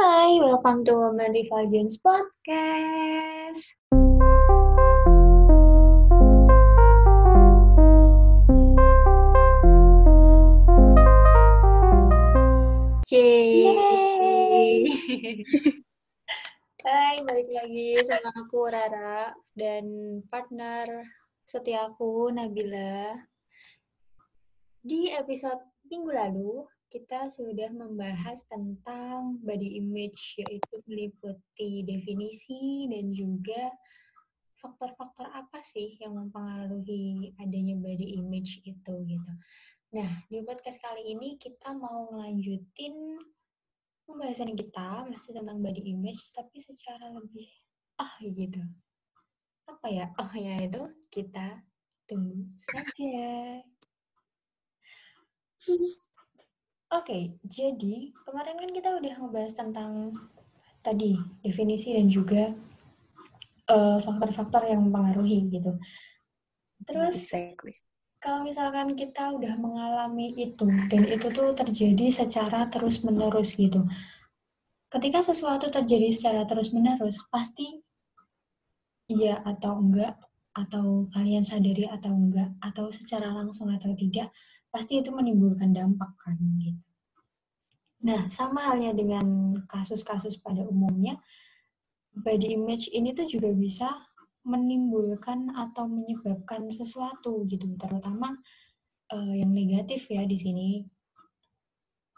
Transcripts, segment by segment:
Hai, welcome to Women Refulgence Podcast. Yeay. Hai, balik lagi sama aku Rara dan partner setiaku Nabila. Di episode minggu lalu, kita sudah membahas tentang body image, yaitu meliputi definisi dan juga faktor-faktor apa sih yang mempengaruhi adanya body image itu gitu. Nah, di podcast kali ini kita mau ngelanjutin pembahasan kita masih tentang body image, tapi secara lebih ah gitu. Apa ya? Oh ya itu kita tunggu saja. Oke, okay, jadi kemarin kan kita udah ngebahas tentang tadi definisi dan juga eh, faktor-faktor uh, yang mempengaruhi gitu. Terus exactly kalau misalkan kita udah mengalami itu dan itu tuh terjadi secara terus-menerus gitu. Ketika sesuatu terjadi secara terus-menerus, pasti iya atau enggak atau kalian sadari atau enggak atau secara langsung atau tidak, pasti itu menimbulkan dampak kan gitu. Nah, sama halnya dengan kasus-kasus pada umumnya, body image ini tuh juga bisa menimbulkan atau menyebabkan sesuatu gitu, terutama uh, yang negatif ya di sini.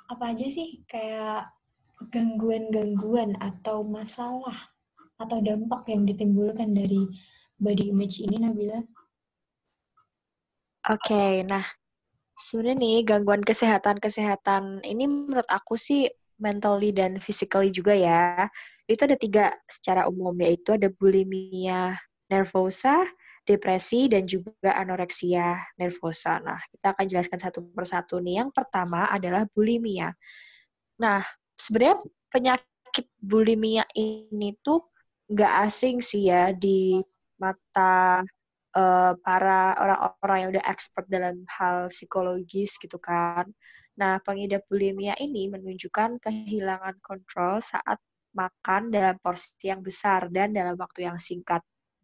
Apa aja sih kayak gangguan-gangguan atau masalah atau dampak yang ditimbulkan dari body image ini, Nabila? Oke, okay, nah sebenarnya nih gangguan kesehatan-kesehatan ini menurut aku sih mentally dan physically juga ya. Itu ada tiga secara umum yaitu ada bulimia, nervosa, depresi, dan juga anoreksia nervosa. Nah, kita akan jelaskan satu persatu nih. Yang pertama adalah bulimia. Nah, sebenarnya penyakit bulimia ini tuh nggak asing sih ya di mata uh, para orang-orang yang udah expert dalam hal psikologis gitu kan. Nah, pengidap bulimia ini menunjukkan kehilangan kontrol saat makan dalam porsi yang besar dan dalam waktu yang singkat.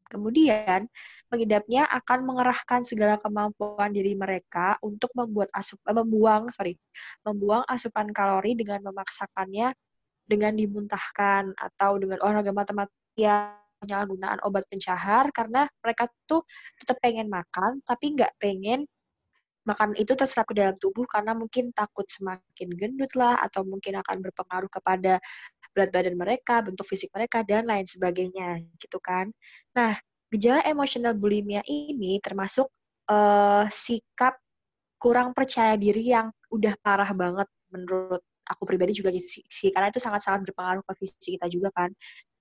Kemudian, pengidapnya akan mengerahkan segala kemampuan diri mereka untuk membuat asup, eh, membuang, sorry, membuang asupan kalori dengan memaksakannya dengan dimuntahkan atau dengan olahraga matematika penyalahgunaan obat pencahar karena mereka tuh tetap pengen makan tapi nggak pengen makan itu terserap ke dalam tubuh karena mungkin takut semakin gendut lah atau mungkin akan berpengaruh kepada berat badan mereka, bentuk fisik mereka dan lain sebagainya gitu kan. Nah, gejala emosional bulimia ini termasuk uh, sikap kurang percaya diri yang udah parah banget menurut aku pribadi juga sih karena itu sangat-sangat berpengaruh ke fisik kita juga kan.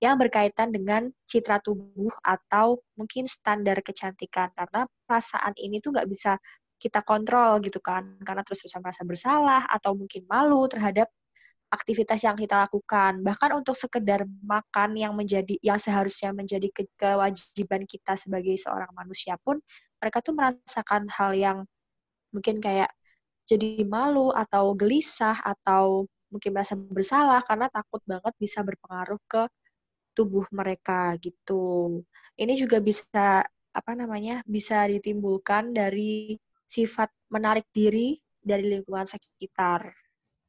Yang berkaitan dengan citra tubuh atau mungkin standar kecantikan. Karena perasaan ini tuh nggak bisa kita kontrol gitu kan. Karena terus terusan merasa bersalah atau mungkin malu terhadap aktivitas yang kita lakukan. Bahkan untuk sekedar makan yang menjadi yang seharusnya menjadi ke kewajiban kita sebagai seorang manusia pun mereka tuh merasakan hal yang mungkin kayak jadi malu atau gelisah atau mungkin merasa bersalah karena takut banget bisa berpengaruh ke tubuh mereka gitu. Ini juga bisa apa namanya? bisa ditimbulkan dari sifat menarik diri dari lingkungan sekitar.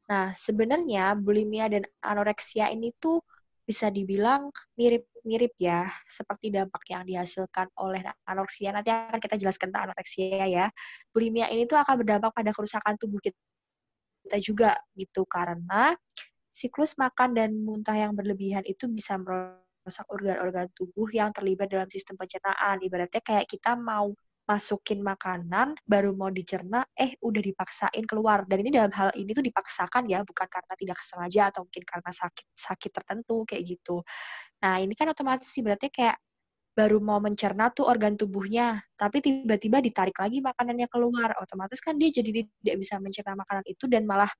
Nah, sebenarnya bulimia dan anoreksia ini tuh bisa dibilang mirip-mirip ya, seperti dampak yang dihasilkan oleh anoreksia. Nanti akan kita jelaskan tentang anoreksia ya. Bulimia ini tuh akan berdampak pada kerusakan tubuh kita juga gitu, karena siklus makan dan muntah yang berlebihan itu bisa merusak organ-organ tubuh yang terlibat dalam sistem pencernaan. Ibaratnya kayak kita mau masukin makanan baru mau dicerna eh udah dipaksain keluar. Dan ini dalam hal ini tuh dipaksakan ya bukan karena tidak sengaja atau mungkin karena sakit sakit tertentu kayak gitu. Nah ini kan otomatis sih berarti kayak baru mau mencerna tuh organ tubuhnya tapi tiba-tiba ditarik lagi makanannya keluar. Otomatis kan dia jadi tidak bisa mencerna makanan itu dan malah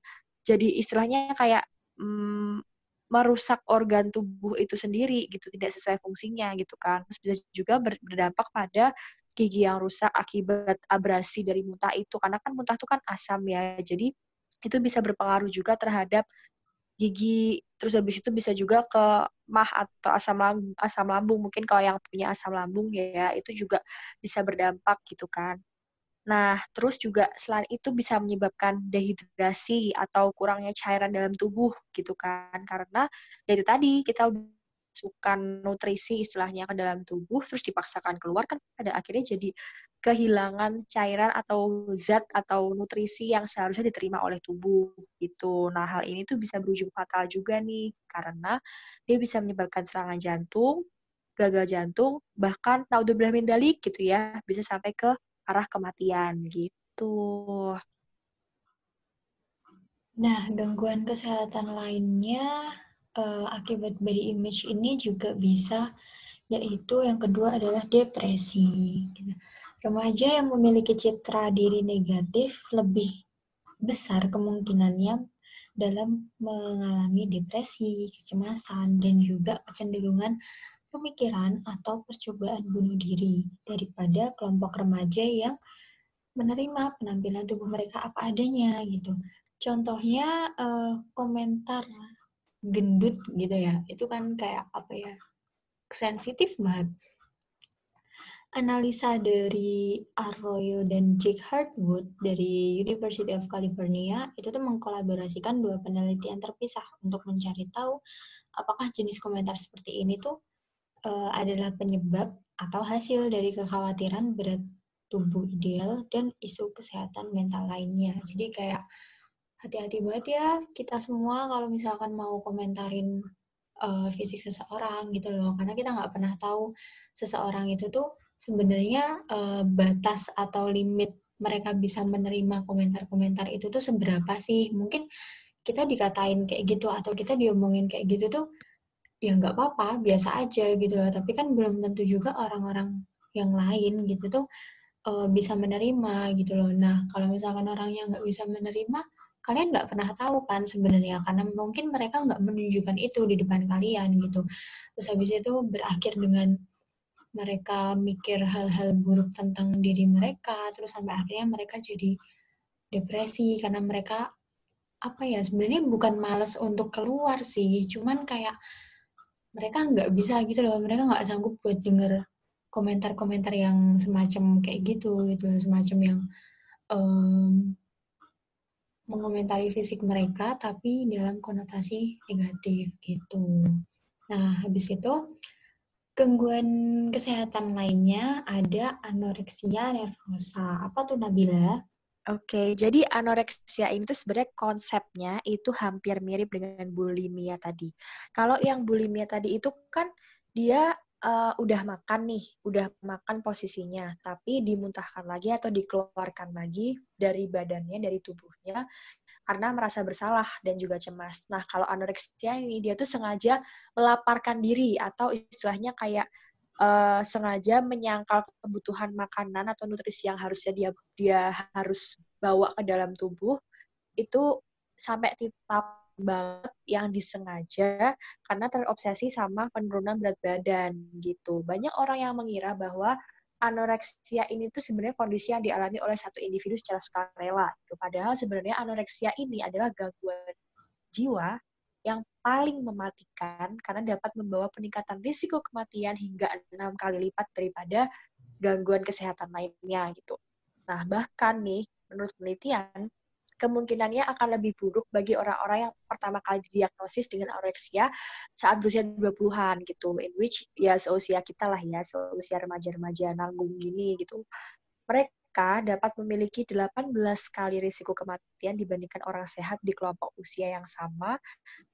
jadi istilahnya kayak hmm, merusak organ tubuh itu sendiri gitu tidak sesuai fungsinya gitu kan. Terus bisa juga berdampak pada gigi yang rusak akibat abrasi dari muntah itu. Karena kan muntah itu kan asam ya. Jadi itu bisa berpengaruh juga terhadap gigi. Terus habis itu bisa juga ke mah atau asam lambung asam lambung. Mungkin kalau yang punya asam lambung ya itu juga bisa berdampak gitu kan. Nah terus juga selain itu bisa menyebabkan dehidrasi atau kurangnya cairan dalam tubuh gitu kan. Karena ya itu tadi kita masukkan nutrisi istilahnya ke dalam tubuh terus dipaksakan keluar kan pada akhirnya jadi kehilangan cairan atau zat atau nutrisi yang seharusnya diterima oleh tubuh gitu. Nah, hal ini tuh bisa berujung fatal juga nih karena dia bisa menyebabkan serangan jantung, gagal jantung, bahkan naudzubillah min dalik gitu ya, bisa sampai ke arah kematian gitu. Nah, gangguan kesehatan lainnya uh, akibat body image ini juga bisa yaitu yang kedua adalah depresi. Gitu. Remaja yang memiliki citra diri negatif lebih besar kemungkinannya dalam mengalami depresi, kecemasan, dan juga kecenderungan pemikiran atau percobaan bunuh diri daripada kelompok remaja yang menerima penampilan tubuh mereka apa adanya gitu. Contohnya uh, komentar gendut gitu ya itu kan kayak apa ya sensitif banget analisa dari Arroyo dan Jake Hartwood dari University of California itu tuh mengkolaborasikan dua penelitian terpisah untuk mencari tahu apakah jenis komentar seperti ini tuh uh, adalah penyebab atau hasil dari kekhawatiran berat tubuh ideal dan isu kesehatan mental lainnya. Jadi kayak hati-hati banget ya kita semua kalau misalkan mau komentarin uh, fisik seseorang gitu loh. Karena kita nggak pernah tahu seseorang itu tuh sebenarnya uh, batas atau limit mereka bisa menerima komentar-komentar itu tuh seberapa sih. Mungkin kita dikatain kayak gitu atau kita diomongin kayak gitu tuh ya nggak apa-apa biasa aja gitu loh. Tapi kan belum tentu juga orang-orang yang lain gitu tuh uh, bisa menerima gitu loh. Nah kalau misalkan orang yang nggak bisa menerima kalian nggak pernah tahu kan sebenarnya karena mungkin mereka nggak menunjukkan itu di depan kalian gitu. Terus habis itu berakhir dengan mereka mikir hal-hal buruk tentang diri mereka terus sampai akhirnya mereka jadi depresi karena mereka apa ya sebenarnya bukan males untuk keluar sih cuman kayak mereka nggak bisa gitu loh mereka nggak sanggup buat denger komentar-komentar yang semacam kayak gitu gitu semacam yang um, mengomentari fisik mereka tapi dalam konotasi negatif gitu. Nah, habis itu gangguan kesehatan lainnya ada anoreksia nervosa. Apa tuh Nabila? Oke, jadi anoreksia itu sebenarnya konsepnya itu hampir mirip dengan bulimia tadi. Kalau yang bulimia tadi itu kan dia uh, udah makan nih, udah makan posisinya, tapi dimuntahkan lagi atau dikeluarkan lagi dari badannya, dari tubuhnya, karena merasa bersalah dan juga cemas. Nah, kalau anoreksia ini dia tuh sengaja melaparkan diri atau istilahnya kayak uh, sengaja menyangkal kebutuhan makanan atau nutrisi yang harusnya dia dia harus bawa ke dalam tubuh itu sampai tetap banget yang disengaja karena terobsesi sama penurunan berat badan gitu. Banyak orang yang mengira bahwa anoreksia ini tuh sebenarnya kondisi yang dialami oleh satu individu secara sukarela. Gitu. Padahal sebenarnya anoreksia ini adalah gangguan jiwa yang paling mematikan karena dapat membawa peningkatan risiko kematian hingga enam kali lipat daripada gangguan kesehatan lainnya gitu. Nah, bahkan nih menurut penelitian kemungkinannya akan lebih buruk bagi orang-orang yang pertama kali diagnosis dengan anoreksia saat berusia 20-an gitu, in which ya seusia kita lah ya, seusia remaja-remaja nanggung gini gitu. Mereka dapat memiliki 18 kali risiko kematian dibandingkan orang sehat di kelompok usia yang sama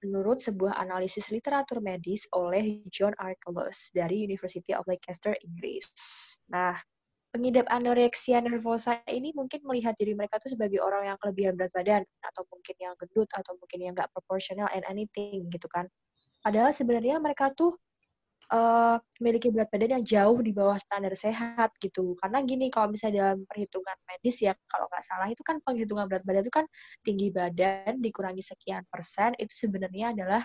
menurut sebuah analisis literatur medis oleh John Archelaus dari University of Leicester, Inggris. Nah, pengidap anoreksia nervosa ini mungkin melihat diri mereka tuh sebagai orang yang kelebihan berat badan atau mungkin yang gendut atau mungkin yang nggak proporsional and anything gitu kan. Padahal sebenarnya mereka tuh uh, memiliki berat badan yang jauh di bawah standar sehat gitu. Karena gini kalau misalnya dalam perhitungan medis ya kalau nggak salah itu kan penghitungan berat badan itu kan tinggi badan dikurangi sekian persen itu sebenarnya adalah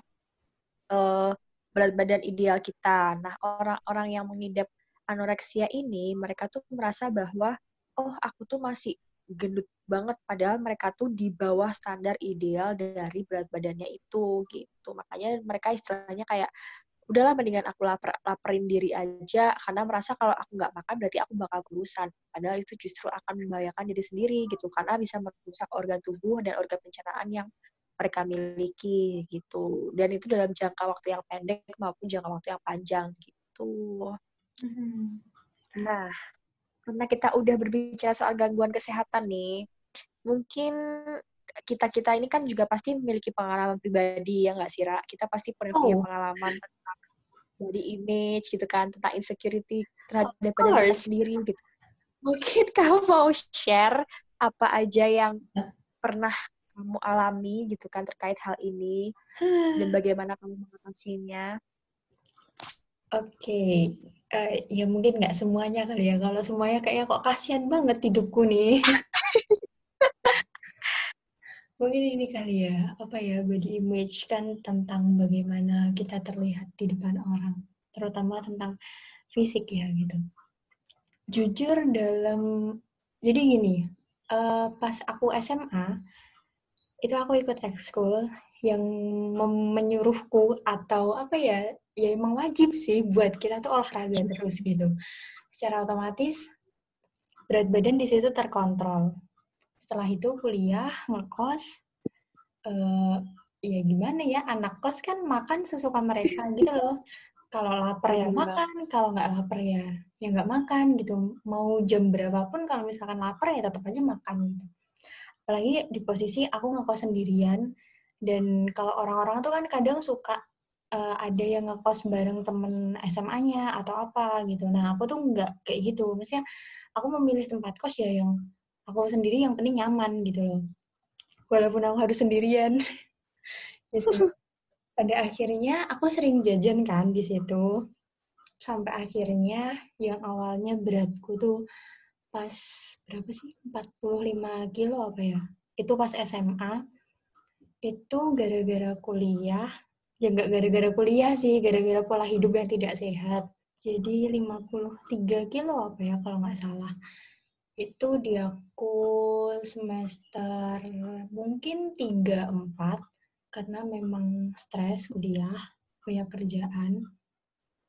uh, berat badan ideal kita. Nah orang-orang yang mengidap anoreksia ini mereka tuh merasa bahwa oh aku tuh masih gendut banget padahal mereka tuh di bawah standar ideal dari berat badannya itu gitu. Makanya mereka istilahnya kayak udahlah mendingan aku lapar, laparin diri aja karena merasa kalau aku nggak makan berarti aku bakal kurusan padahal itu justru akan membahayakan diri sendiri gitu karena bisa merusak organ tubuh dan organ pencernaan yang mereka miliki gitu. Dan itu dalam jangka waktu yang pendek maupun jangka waktu yang panjang gitu hmm. nah karena kita udah berbicara soal gangguan kesehatan nih mungkin kita kita ini kan juga pasti memiliki pengalaman pribadi ya nggak sih Ra? kita pasti pernah oh. punya pengalaman tentang body image gitu kan tentang insecurity terhadap badan kita sendiri gitu mungkin kamu mau share apa aja yang pernah kamu alami gitu kan terkait hal ini dan bagaimana kamu mengatasinya? Oke, okay. uh, ya mungkin nggak semuanya kali ya. Kalau semuanya kayaknya kok kasihan banget hidupku nih. mungkin ini kali ya, apa ya body image kan tentang bagaimana kita terlihat di depan orang, terutama tentang fisik ya gitu. Jujur dalam, jadi gini, uh, pas aku SMA itu aku ikut ekskul yang menyuruhku atau apa ya ya emang wajib sih buat kita tuh olahraga terus gitu. Secara otomatis berat badan di situ terkontrol. Setelah itu kuliah ngekos uh, ya gimana ya anak kos kan makan sesuka mereka gitu loh. Kalau lapar ya makan kalau nggak lapar ya ya nggak makan gitu. Mau jam berapapun kalau misalkan lapar ya tetap aja makan gitu. Apalagi di posisi aku ngekos sendirian dan kalau orang-orang tuh kan kadang suka uh, ada yang ngekos bareng temen SMA-nya atau apa gitu. Nah aku tuh nggak kayak gitu. Maksudnya aku memilih tempat kos ya yang aku sendiri yang penting nyaman gitu loh. Walaupun aku harus sendirian. gitu. Pada akhirnya aku sering jajan kan di situ. Sampai akhirnya yang awalnya beratku tuh pas berapa sih 45 kilo apa ya itu pas SMA itu gara-gara kuliah. Ya nggak gara-gara kuliah sih gara-gara pola hidup yang tidak sehat. Jadi 53 kilo apa ya kalau nggak salah. Itu di aku semester mungkin 3 4 karena memang stres kuliah banyak kerjaan.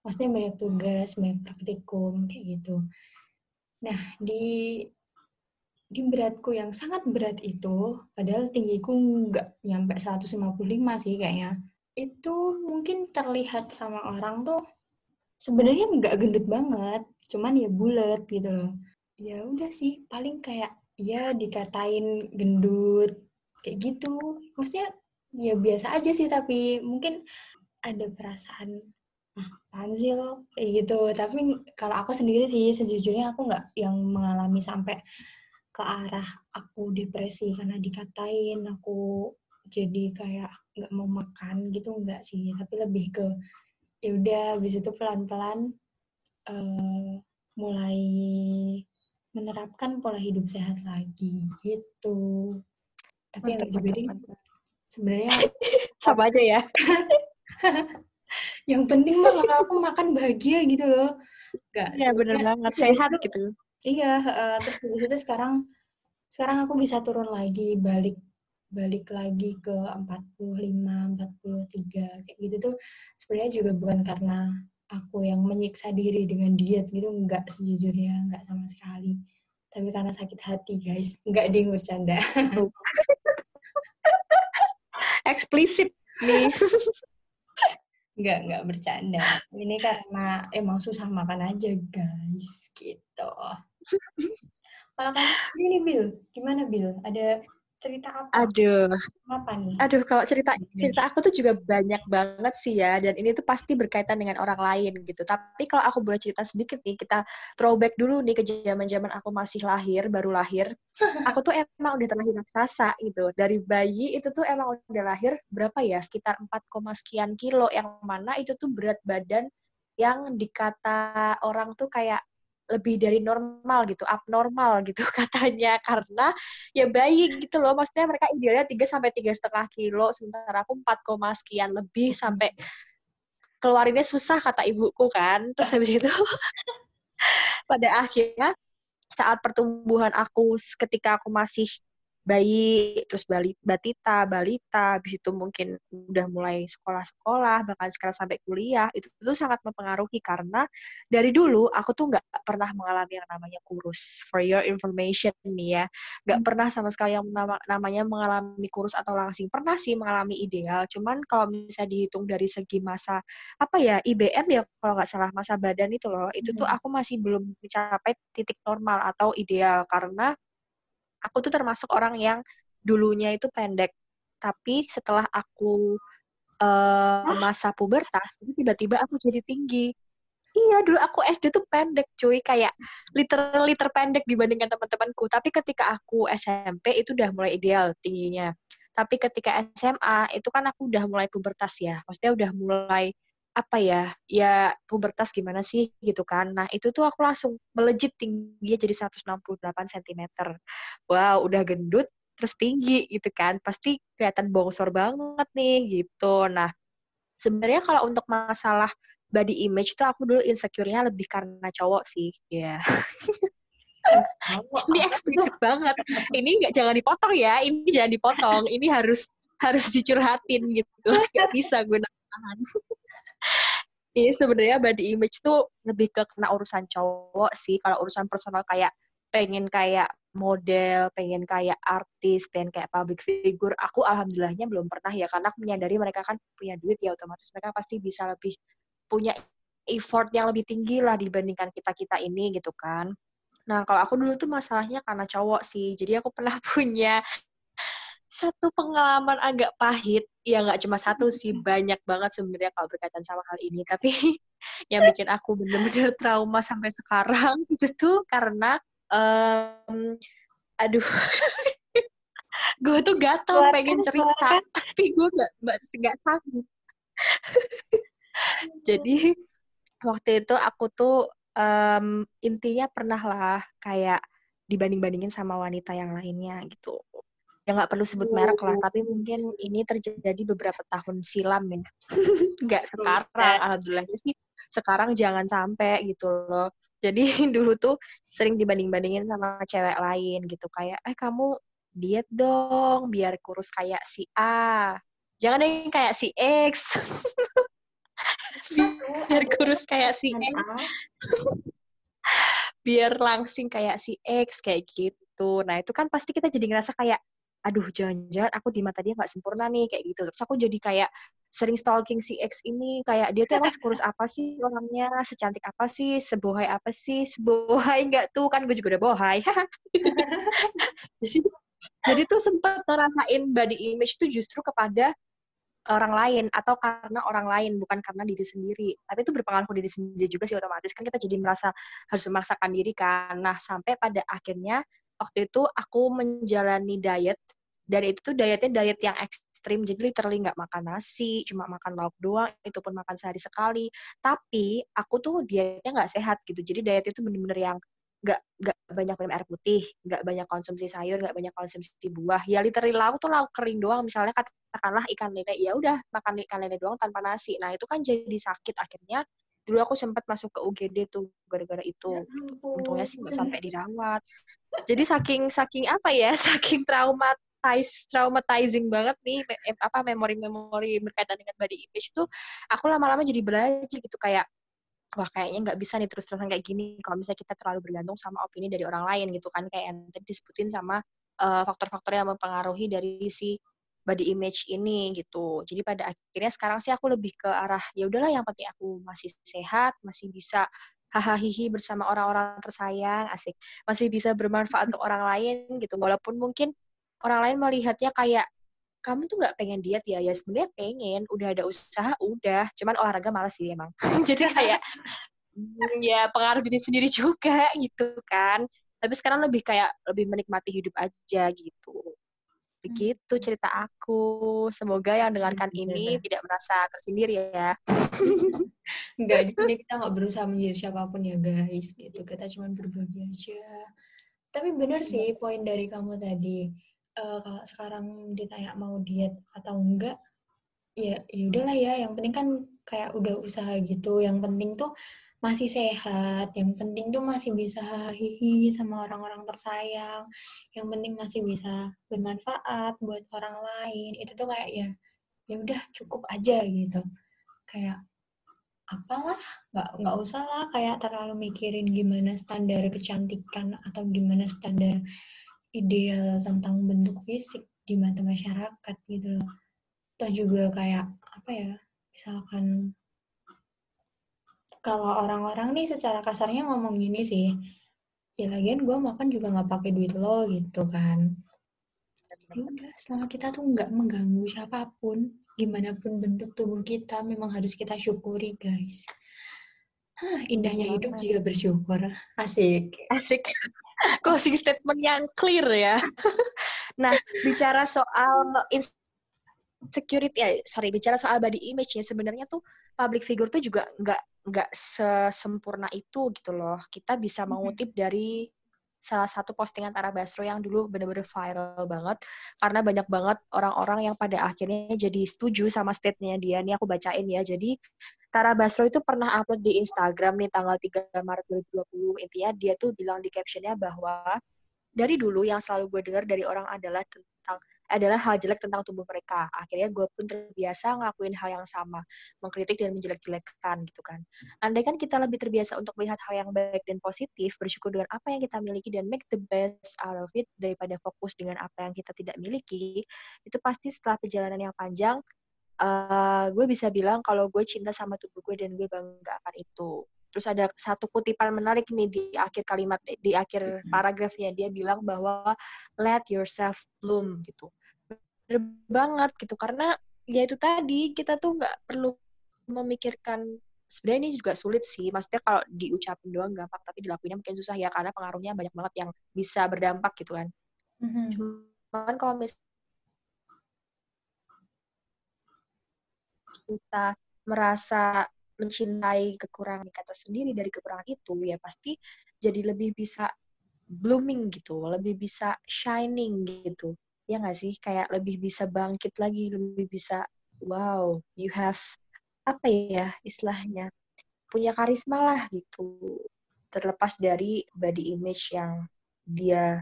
Maksudnya banyak tugas banyak praktikum kayak gitu. Nah, di di beratku yang sangat berat itu, padahal tinggiku nggak nyampe 155 sih kayaknya, itu mungkin terlihat sama orang tuh sebenarnya nggak gendut banget, cuman ya bulat gitu loh. Ya udah sih, paling kayak ya dikatain gendut kayak gitu. Maksudnya ya biasa aja sih, tapi mungkin ada perasaan ah apaan sih lo kayak gitu tapi kalau aku sendiri sih sejujurnya aku nggak yang mengalami sampai ke arah aku depresi karena dikatain aku jadi kayak nggak mau makan gitu nggak sih. Tapi lebih ke ya udah habis itu pelan-pelan uh, mulai menerapkan pola hidup sehat lagi gitu. Tapi mantap, yang lebih sebenarnya sama aja ya. Yang penting mah kalau aku makan bahagia gitu loh. Gak, ya bener banget. sehat itu, gitu iya uh, terus di situ sekarang sekarang aku bisa turun lagi balik balik lagi ke 45 43 kayak gitu tuh sebenarnya juga bukan karena aku yang menyiksa diri dengan diet gitu enggak sejujurnya enggak sama sekali tapi karena sakit hati guys enggak ding bercanda eksplisit nih Nggak, nggak bercanda. Ini karena emang susah makan aja, guys. Gitu. Kalau kamu ini Bill, gimana Bill? Ada cerita apa? Aduh. Apa nih? Aduh, kalau cerita cerita aku tuh juga banyak banget sih ya dan ini tuh pasti berkaitan dengan orang lain gitu. Tapi kalau aku boleh cerita sedikit nih, kita throwback dulu nih ke zaman-zaman aku masih lahir, baru lahir. aku tuh emang udah terlahir raksasa gitu. Dari bayi itu tuh emang udah lahir berapa ya? Sekitar 4, sekian kilo yang mana itu tuh berat badan yang dikata orang tuh kayak lebih dari normal gitu, abnormal gitu katanya. Karena ya bayi gitu loh, maksudnya mereka idealnya 3 sampai tiga setengah kilo, sementara aku 4, sekian lebih sampai keluarinnya susah kata ibuku kan, terus habis itu pada akhirnya saat pertumbuhan aku ketika aku masih bayi, terus batita, balita, habis itu mungkin udah mulai sekolah-sekolah, bahkan sekarang sampai kuliah, itu itu sangat mempengaruhi karena dari dulu aku tuh nggak pernah mengalami yang namanya kurus. For your information nih ya, nggak hmm. pernah sama sekali yang nama, namanya mengalami kurus atau langsing. Pernah sih mengalami ideal, cuman kalau bisa dihitung dari segi masa apa ya IBM ya kalau nggak salah masa badan itu loh, itu hmm. tuh aku masih belum mencapai titik normal atau ideal karena aku tuh termasuk orang yang dulunya itu pendek, tapi setelah aku uh, masa pubertas, tiba-tiba aku jadi tinggi. Iya, dulu aku SD tuh pendek, cuy. Kayak literally terpendek dibandingkan teman-temanku. Tapi ketika aku SMP, itu udah mulai ideal tingginya. Tapi ketika SMA, itu kan aku udah mulai pubertas ya. Maksudnya udah mulai apa ya ya pubertas gimana sih gitu kan. Nah itu tuh aku langsung melejit tingginya jadi 168 cm wow udah gendut terus tinggi gitu kan. Pasti kelihatan bongsor banget nih gitu. Nah sebenarnya kalau untuk masalah body image tuh aku dulu insecure-nya lebih karena cowok sih ya. Yeah. ini eksplisit banget. Ini nggak jangan dipotong ya ini jangan dipotong. Ini harus harus dicurhatin gitu. Nggak bisa gue nahan Iya sebenarnya body image tuh lebih ke kena urusan cowok sih. Kalau urusan personal kayak pengen kayak model, pengen kayak artis, pengen kayak public figure, aku alhamdulillahnya belum pernah ya karena aku menyadari mereka kan punya duit ya otomatis mereka pasti bisa lebih punya effort yang lebih tinggi lah dibandingkan kita-kita ini gitu kan. Nah, kalau aku dulu tuh masalahnya karena cowok sih. Jadi aku pernah punya satu pengalaman agak pahit ya nggak cuma satu sih banyak banget sebenarnya kalau berkaitan sama hal ini. Tapi yang bikin aku bener-bener trauma sampai sekarang itu tuh karena um, aduh gue tuh gatel pengen cerita tapi gue nggak nggak sanggup. Jadi waktu itu aku tuh um, intinya pernah lah kayak dibanding-bandingin sama wanita yang lainnya gitu ya nggak perlu sebut merek lah, tapi mungkin ini terjadi beberapa tahun silam ya. nggak sekarang, alhamdulillahnya sih sekarang jangan sampai gitu loh. Jadi dulu tuh sering dibanding-bandingin sama cewek lain gitu, kayak, eh kamu diet dong biar kurus kayak si A. Jangan deh kayak si X. biar kurus kayak si X. biar langsing kayak si X kayak gitu. Nah, itu kan pasti kita jadi ngerasa kayak aduh jangan-jangan aku di mata dia nggak sempurna nih kayak gitu. Terus aku jadi kayak sering stalking si X ini kayak dia tuh emang sekurus apa sih orangnya? Secantik apa sih? Sebohai apa sih? Sebohai nggak tuh? Kan gue juga udah bohai. Jadi jadi tuh sempat ngerasain body image tuh justru kepada orang lain atau karena orang lain bukan karena diri sendiri. Tapi itu berpengaruh ke diri sendiri juga sih otomatis. Kan kita jadi merasa harus memaksakan diri kan. Nah sampai pada akhirnya waktu itu aku menjalani diet dan itu tuh dietnya diet yang ekstrim jadi literally nggak makan nasi cuma makan lauk doang itu pun makan sehari sekali. Tapi aku tuh dietnya nggak sehat gitu jadi diet itu bener-bener yang nggak nggak banyak minum air putih nggak banyak konsumsi sayur nggak banyak konsumsi buah. Ya literally lauk tuh lauk kering doang misalnya katakanlah ikan lele ya udah makan ikan lele doang tanpa nasi. Nah itu kan jadi sakit. Akhirnya dulu aku sempat masuk ke UGD tuh gara-gara itu ya untungnya sih nggak sampai dirawat. Jadi saking saking apa ya saking traumatize traumatizing banget nih apa memori-memori berkaitan dengan body image tuh aku lama-lama jadi belajar gitu kayak wah kayaknya nggak bisa nih terus-terusan kayak gini kalau misalnya kita terlalu bergantung sama opini dari orang lain gitu kan. Kayak yang tadi disebutin sama eh, faktor-faktor uh, yang mempengaruhi dari si body image ini gitu. Jadi pada akhirnya sekarang sih aku lebih ke arah ya udahlah yang penting aku masih sehat, masih bisa hahaha bersama orang-orang tersayang, asik. Masih bisa bermanfaat untuk orang lain gitu. Walaupun mungkin orang lain melihatnya kayak kamu tuh nggak pengen diet ya? Ya sebenarnya pengen, udah ada usaha, udah. Cuman olahraga malas sih emang. Jadi kayak hmm, ya pengaruh diri sendiri juga gitu kan. Tapi sekarang lebih kayak lebih menikmati hidup aja gitu. Begitu cerita aku. Semoga yang dengarkan hmm, ini ya. tidak merasa tersindir ya. Enggak, ini kita nggak berusaha menjadi siapa pun ya guys. Gitu. Kita cuma berbagi aja. Tapi benar sih iya. poin dari kamu tadi. Uh, kalau sekarang ditanya mau diet atau enggak, ya ya udahlah ya. Yang penting kan kayak udah usaha gitu. Yang penting tuh masih sehat, yang penting tuh masih bisa hihi sama orang-orang tersayang, yang penting masih bisa bermanfaat buat orang lain. Itu tuh kayak ya ya udah cukup aja gitu. Kayak apalah, nggak nggak usah lah kayak terlalu mikirin gimana standar kecantikan atau gimana standar ideal tentang bentuk fisik di mata masyarakat gitu loh. Toh juga kayak apa ya, misalkan kalau orang-orang nih secara kasarnya ngomong gini sih, ya lagian gue makan juga nggak pakai duit lo gitu kan. Ya udah, selama kita tuh nggak mengganggu siapa pun, gimana pun bentuk tubuh kita, memang harus kita syukuri guys. Hah, indahnya hidup juga bersyukur. Asik. Asik. Closing statement yang clear ya. nah, bicara soal insecurity, ya, sorry, bicara soal body image ya, sebenarnya tuh public figure tuh juga nggak nggak sesempurna itu gitu loh. Kita bisa mengutip dari salah satu postingan Tara Basro yang dulu bener-bener viral banget karena banyak banget orang-orang yang pada akhirnya jadi setuju sama statementnya dia. Nih aku bacain ya. Jadi Tara Basro itu pernah upload di Instagram nih tanggal 3 Maret 2020. Intinya dia tuh bilang di captionnya bahwa dari dulu yang selalu gue dengar dari orang adalah tentang adalah hal jelek tentang tubuh mereka. Akhirnya gue pun terbiasa ngelakuin hal yang sama, mengkritik dan menjelek-jelekan gitu kan. Andai kan kita lebih terbiasa untuk melihat hal yang baik dan positif, bersyukur dengan apa yang kita miliki dan make the best out of it daripada fokus dengan apa yang kita tidak miliki, itu pasti setelah perjalanan yang panjang, uh, gue bisa bilang kalau gue cinta sama tubuh gue dan gue bangga akan itu. Terus ada satu kutipan menarik nih di akhir kalimat di akhir paragrafnya dia bilang bahwa let yourself bloom gitu bener banget gitu. Karena ya itu tadi kita tuh nggak perlu memikirkan sebenarnya ini juga sulit sih. Maksudnya kalau diucapin doang gampang tapi dilakuinnya mungkin susah ya karena pengaruhnya banyak banget yang bisa berdampak gitu kan. Mm-hmm. cuman kalau misalnya kita merasa mencintai kekurangan kita sendiri dari kekurangan itu ya pasti jadi lebih bisa blooming gitu lebih bisa shining gitu ya nggak sih kayak lebih bisa bangkit lagi lebih bisa wow you have apa ya istilahnya punya karisma lah gitu terlepas dari body image yang dia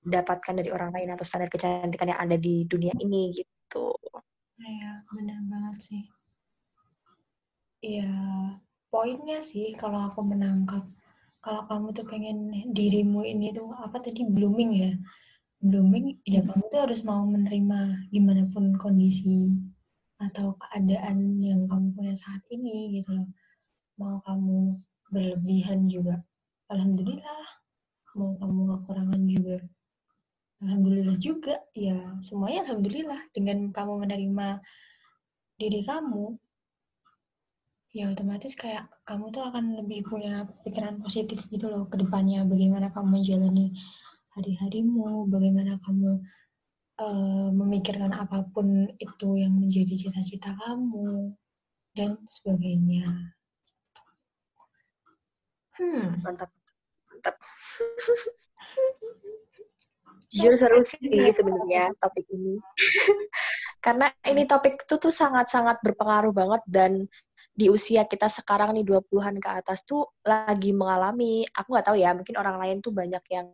dapatkan dari orang lain atau standar kecantikan yang ada di dunia ini gitu. Iya, benar banget sih. Iya, poinnya sih kalau aku menangkap, kalau kamu tuh pengen dirimu ini tuh apa tadi blooming ya, blooming ya kamu tuh harus mau menerima gimana pun kondisi atau keadaan yang kamu punya saat ini gitu loh. Mau kamu berlebihan juga alhamdulillah. Mau kamu kekurangan juga alhamdulillah juga. Ya semuanya alhamdulillah. Dengan kamu menerima diri kamu ya otomatis kayak kamu tuh akan lebih punya pikiran positif gitu loh ke depannya bagaimana kamu menjalani hari-harimu, bagaimana kamu uh, memikirkan apa pun itu yang menjadi cita-cita kamu, dan sebagainya. Hmm. Mantap. Mantap. Jujur seru sih sebenarnya topik ini. Karena ini topik itu tuh sangat-sangat berpengaruh banget dan di usia kita sekarang nih 20-an ke atas tuh lagi mengalami, aku nggak tahu ya, mungkin orang lain tuh banyak yang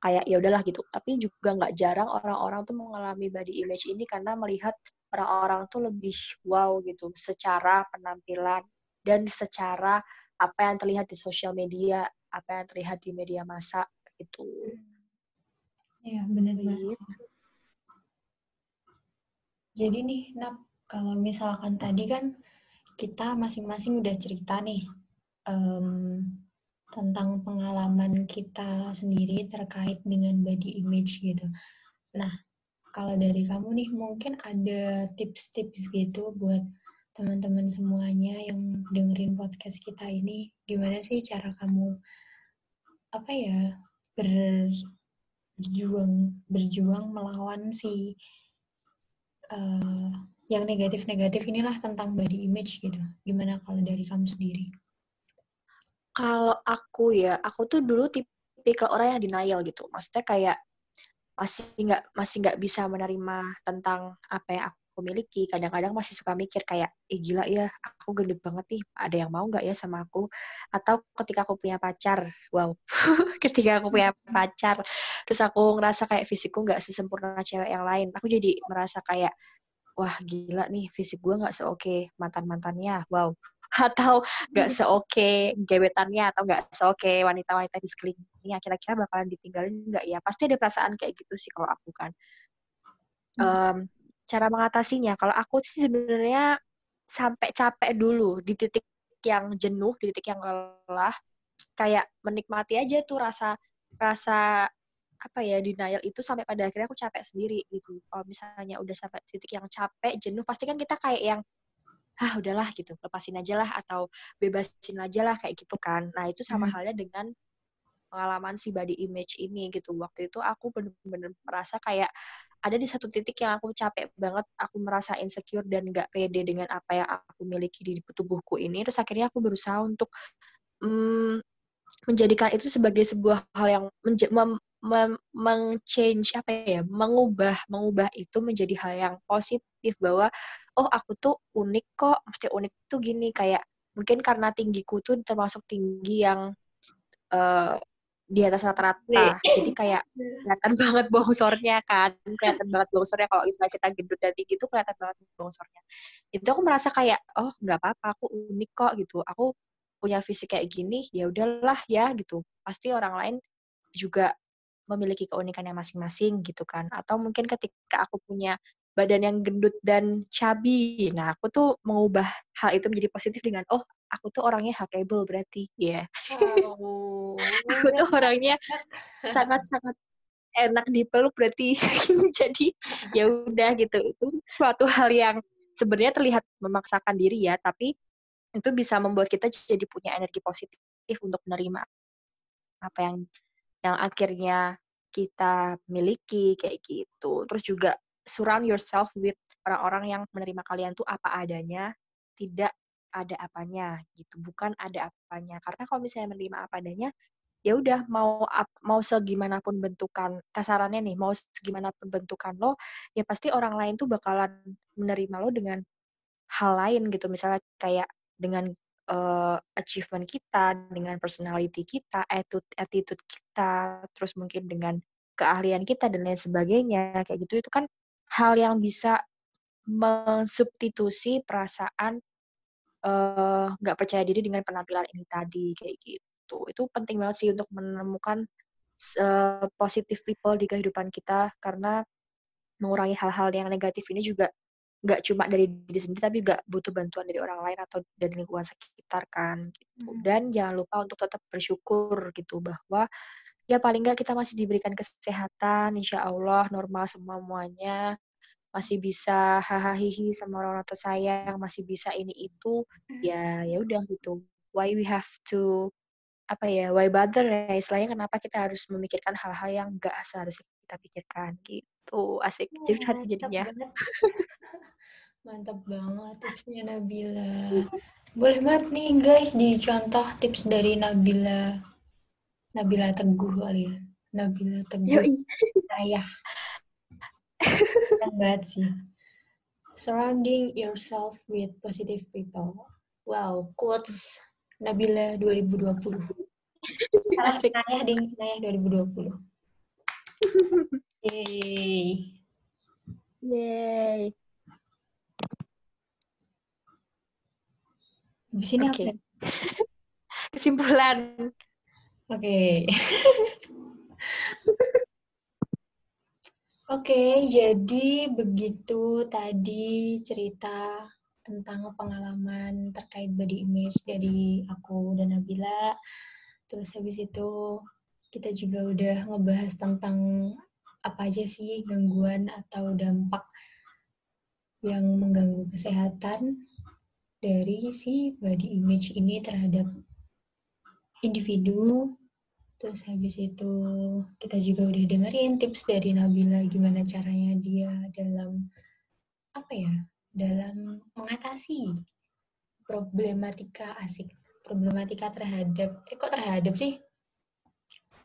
kayak ya udahlah gitu. Tapi juga nggak jarang orang-orang tuh mengalami body image ini karena melihat orang-orang tuh lebih wow gitu secara penampilan dan secara apa yang terlihat di sosial media apa yang terlihat di media massa gitu. Iya benar banget gitu. jadi nih Nap kalau misalkan tadi kan kita masing-masing udah cerita nih um, tentang pengalaman kita sendiri terkait dengan body image gitu. Nah, kalau dari kamu nih mungkin ada tips-tips gitu buat teman-teman semuanya yang dengerin podcast kita ini, gimana sih cara kamu apa ya berjuang berjuang melawan si uh, yang negatif-negatif inilah tentang body image gitu. Gimana kalau dari kamu sendiri? Kalau aku ya, aku tuh dulu tipikal orang yang denial gitu. Maksudnya kayak masih nggak masih nggak bisa menerima tentang apa yang aku miliki. Kadang-kadang masih suka mikir kayak eh gila ya aku gendut banget nih. Ada yang mau nggak ya sama aku? Atau ketika aku punya pacar wow. Ketika aku punya pacar terus aku ngerasa kayak fisikku nggak sesempurna cewek yang lain. Aku jadi merasa kayak wah gila nih fisik gue nggak seoke mantan mantannya wow atau nggak hmm. seoke gebetannya atau nggak seoke wanita-wanita di sekelilingnya kira-kira bakalan ditinggalin nggak ya? Pasti ada perasaan kayak gitu sih kalau aku kan. Um, cara mengatasinya kalau aku sih sebenarnya sampai capek dulu di titik yang jenuh di titik yang lelah kayak menikmati aja tuh rasa rasa apa ya denial itu sampai pada akhirnya aku capek sendiri gitu. Kalau misalnya udah sampai titik yang capek jenuh pasti kan kita kayak yang ah udahlah gitu lepasin aja lah atau bebasin aja lah kayak gitu kan. Nah itu sama hmm. halnya dengan pengalaman si body image ini gitu. Waktu itu aku bener-bener merasa kayak ada di satu titik yang aku capek banget aku merasa insecure dan gak pede dengan apa yang aku miliki di tubuhku ini. Terus akhirnya aku berusaha untuk mm, menjadikan itu sebagai sebuah hal yang meng-change apa ya mengubah mengubah itu menjadi hal yang positif bahwa oh aku tuh unik kok mesti unik tuh gini. Kayak mungkin karena tinggiku tuh termasuk tinggi yang uh, di atas rata-rata. Jadi kayak kelihatan banget bongsornya kan kelihatan banget bongsornya. Kalau misalnya kita gendut dan tinggi tuh kelihatan banget bongsornya. Itu aku merasa kayak oh nggak apa-apa aku unik kok gitu. Aku punya fisik kayak gini ya udahlah ya gitu. Pasti orang lain juga memiliki keunikannya masing-masing gitu kan. Atau mungkin ketika aku punya badan yang gendut dan chubby, nah aku tuh mengubah hal itu menjadi positif dengan oh aku tuh orangnya huggable berarti, ya. Yeah. Oh, aku tuh orangnya sangat-sangat enak dipeluk berarti. Jadi ya udah gitu. Itu suatu hal yang sebenarnya terlihat memaksakan diri ya, tapi itu bisa membuat kita jadi punya energi positif untuk menerima apa yang yang akhirnya kita miliki kayak gitu. Terus juga surround yourself with orang-orang yang menerima kalian tuh apa adanya, tidak ada apanya gitu, bukan ada apanya. Karena kalau misalnya menerima apa adanya, ya udah mau mau segimanapun bentukan kasarannya nih, mau segimanapun bentukan lo, ya pasti orang lain tuh bakalan menerima lo dengan hal lain gitu. Misalnya kayak dengan uh, achievement kita, dengan personality kita, attitude kita, terus mungkin dengan keahlian kita dan lain sebagainya. Kayak gitu itu kan hal yang bisa mensubstitusi perasaan eh, nggak uh, percaya diri dengan penampilan ini tadi kayak gitu. Itu penting banget sih untuk menemukan uh, positive people di kehidupan kita karena mengurangi hal-hal yang negatif ini juga nggak cuma dari diri sendiri tapi juga butuh bantuan dari orang lain atau dari lingkungan sekitar kan gitu. Hmm. dan jangan lupa untuk tetap bersyukur gitu bahwa ya paling nggak kita masih diberikan kesehatan insya Allah normal semuanya masih bisa hahaha sama orang tua sayang masih bisa ini itu ya ya udah gitu. Why we have to apa ya why bother ya istilahnya kenapa kita harus memikirkan hal-hal yang nggak seharusnya kita pikirkan gitu asik jadi hati jadinya Mantap banget tipsnya Nabila. Boleh banget nih guys dicontoh tips dari Nabila. Nabila Teguh kali ya. Nabila Teguh. Ayah. Keren banget sih. Surrounding yourself with positive people. Wow, quotes Nabila 2020. Asik. Nayah ding, Nayah 2020. Yeay. Yeay. Di sini okay. apa? Kesimpulan. Oke. Okay. Oke, okay, jadi begitu tadi cerita tentang pengalaman terkait body image dari aku dan Nabila. Terus habis itu kita juga udah ngebahas tentang apa aja sih gangguan atau dampak yang mengganggu kesehatan dari si body image ini terhadap individu. Terus habis itu kita juga udah dengerin tips dari Nabila gimana caranya dia dalam apa ya? dalam mengatasi problematika asik problematika terhadap eh kok terhadap sih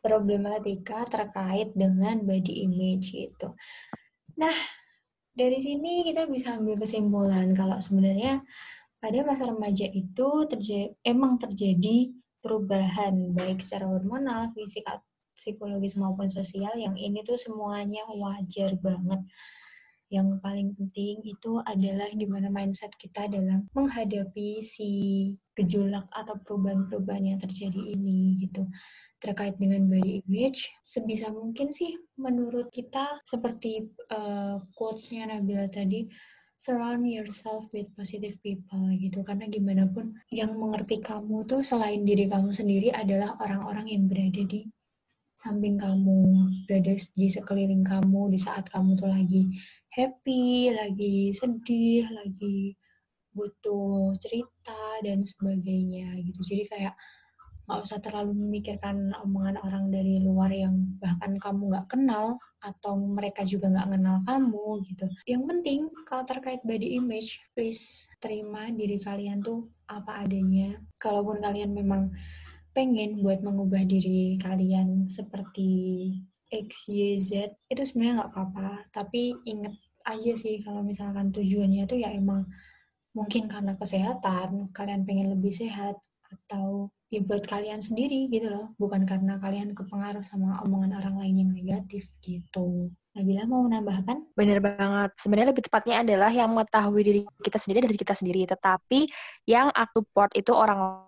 problematika terkait dengan body image itu. Nah, dari sini kita bisa ambil kesimpulan kalau sebenarnya pada masa remaja itu terjadi, emang terjadi perubahan baik secara hormonal, fisik, psikologis maupun sosial yang ini tuh semuanya wajar banget. Yang paling penting itu adalah gimana mindset kita dalam menghadapi si gejolak atau perubahan-perubahan yang terjadi ini gitu terkait dengan body image sebisa mungkin sih menurut kita seperti uh, quotes-nya Nabila tadi surround yourself with positive people gitu. Karena gimana pun yang mengerti kamu tuh selain diri kamu sendiri adalah orang-orang yang berada di samping kamu berada di sekeliling kamu di saat kamu tuh lagi happy lagi sedih lagi butuh cerita dan sebagainya gitu. Jadi kayak nggak usah terlalu memikirkan omongan orang dari luar yang bahkan kamu nggak kenal atau mereka juga nggak kenal kamu gitu. Yang penting kalau terkait body image, please terima diri kalian tuh apa adanya. Kalaupun kalian memang pengen buat mengubah diri kalian seperti X, Y, Z, itu sebenarnya nggak apa-apa. Tapi inget aja sih kalau misalkan tujuannya tuh ya emang mungkin karena kesehatan, kalian pengen lebih sehat, atau ya buat kalian sendiri gitu loh bukan karena kalian kepengaruh sama omongan orang lain yang negatif gitu Nabila mau menambahkan? Bener banget. Sebenarnya lebih tepatnya adalah yang mengetahui diri kita sendiri dari kita sendiri. Tetapi yang aku support itu orang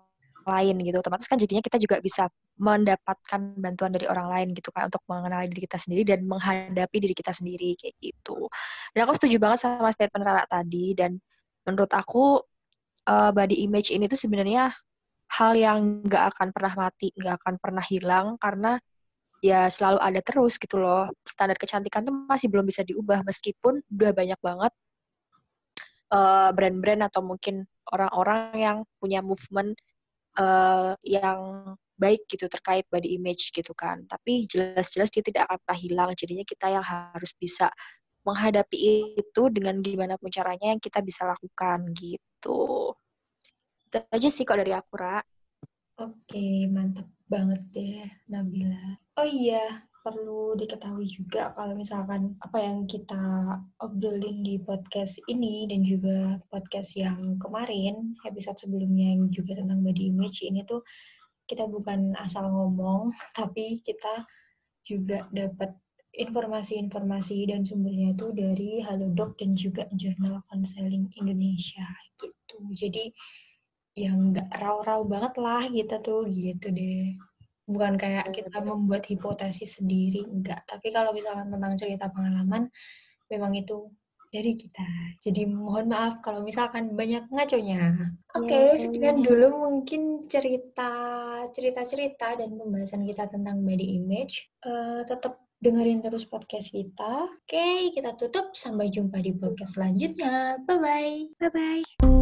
lain gitu. Otomatis kan jadinya kita juga bisa mendapatkan bantuan dari orang lain gitu kan untuk mengenali diri kita sendiri dan menghadapi diri kita sendiri kayak gitu. Dan aku setuju banget sama statement Rara tadi dan menurut aku uh, body image ini tuh sebenarnya hal yang nggak akan pernah mati, nggak akan pernah hilang karena ya selalu ada terus gitu loh. Standar kecantikan tuh masih belum bisa diubah meskipun udah banyak banget uh, brand-brand atau mungkin orang-orang yang punya movement uh, yang baik gitu terkait body image gitu kan. Tapi jelas-jelas dia tidak akan pernah hilang. Jadinya kita yang harus bisa menghadapi itu dengan gimana pun caranya yang kita bisa lakukan gitu. Itu aja sih kok dari aku, Ra. Oke, mantap banget deh, Nabila. Oh iya, perlu diketahui juga kalau misalkan apa yang kita obrolin di podcast ini dan juga podcast yang kemarin, episode sebelumnya yang juga tentang body image ini tuh kita bukan asal ngomong, tapi kita juga dapat informasi-informasi dan sumbernya itu dari Halodoc dan juga Jurnal Counseling Indonesia gitu. Jadi yang nggak raw-raw banget lah gitu tuh gitu deh. Bukan kayak kita membuat hipotesis sendiri enggak tapi kalau misalkan tentang cerita pengalaman memang itu dari kita. Jadi mohon maaf kalau misalkan banyak ngaconya oke okay, sekian dulu mungkin cerita cerita cerita dan pembahasan kita tentang body image. Uh, tetap dengerin terus podcast kita. Oke okay, kita tutup. Sampai jumpa di podcast selanjutnya. Bye bye bye bye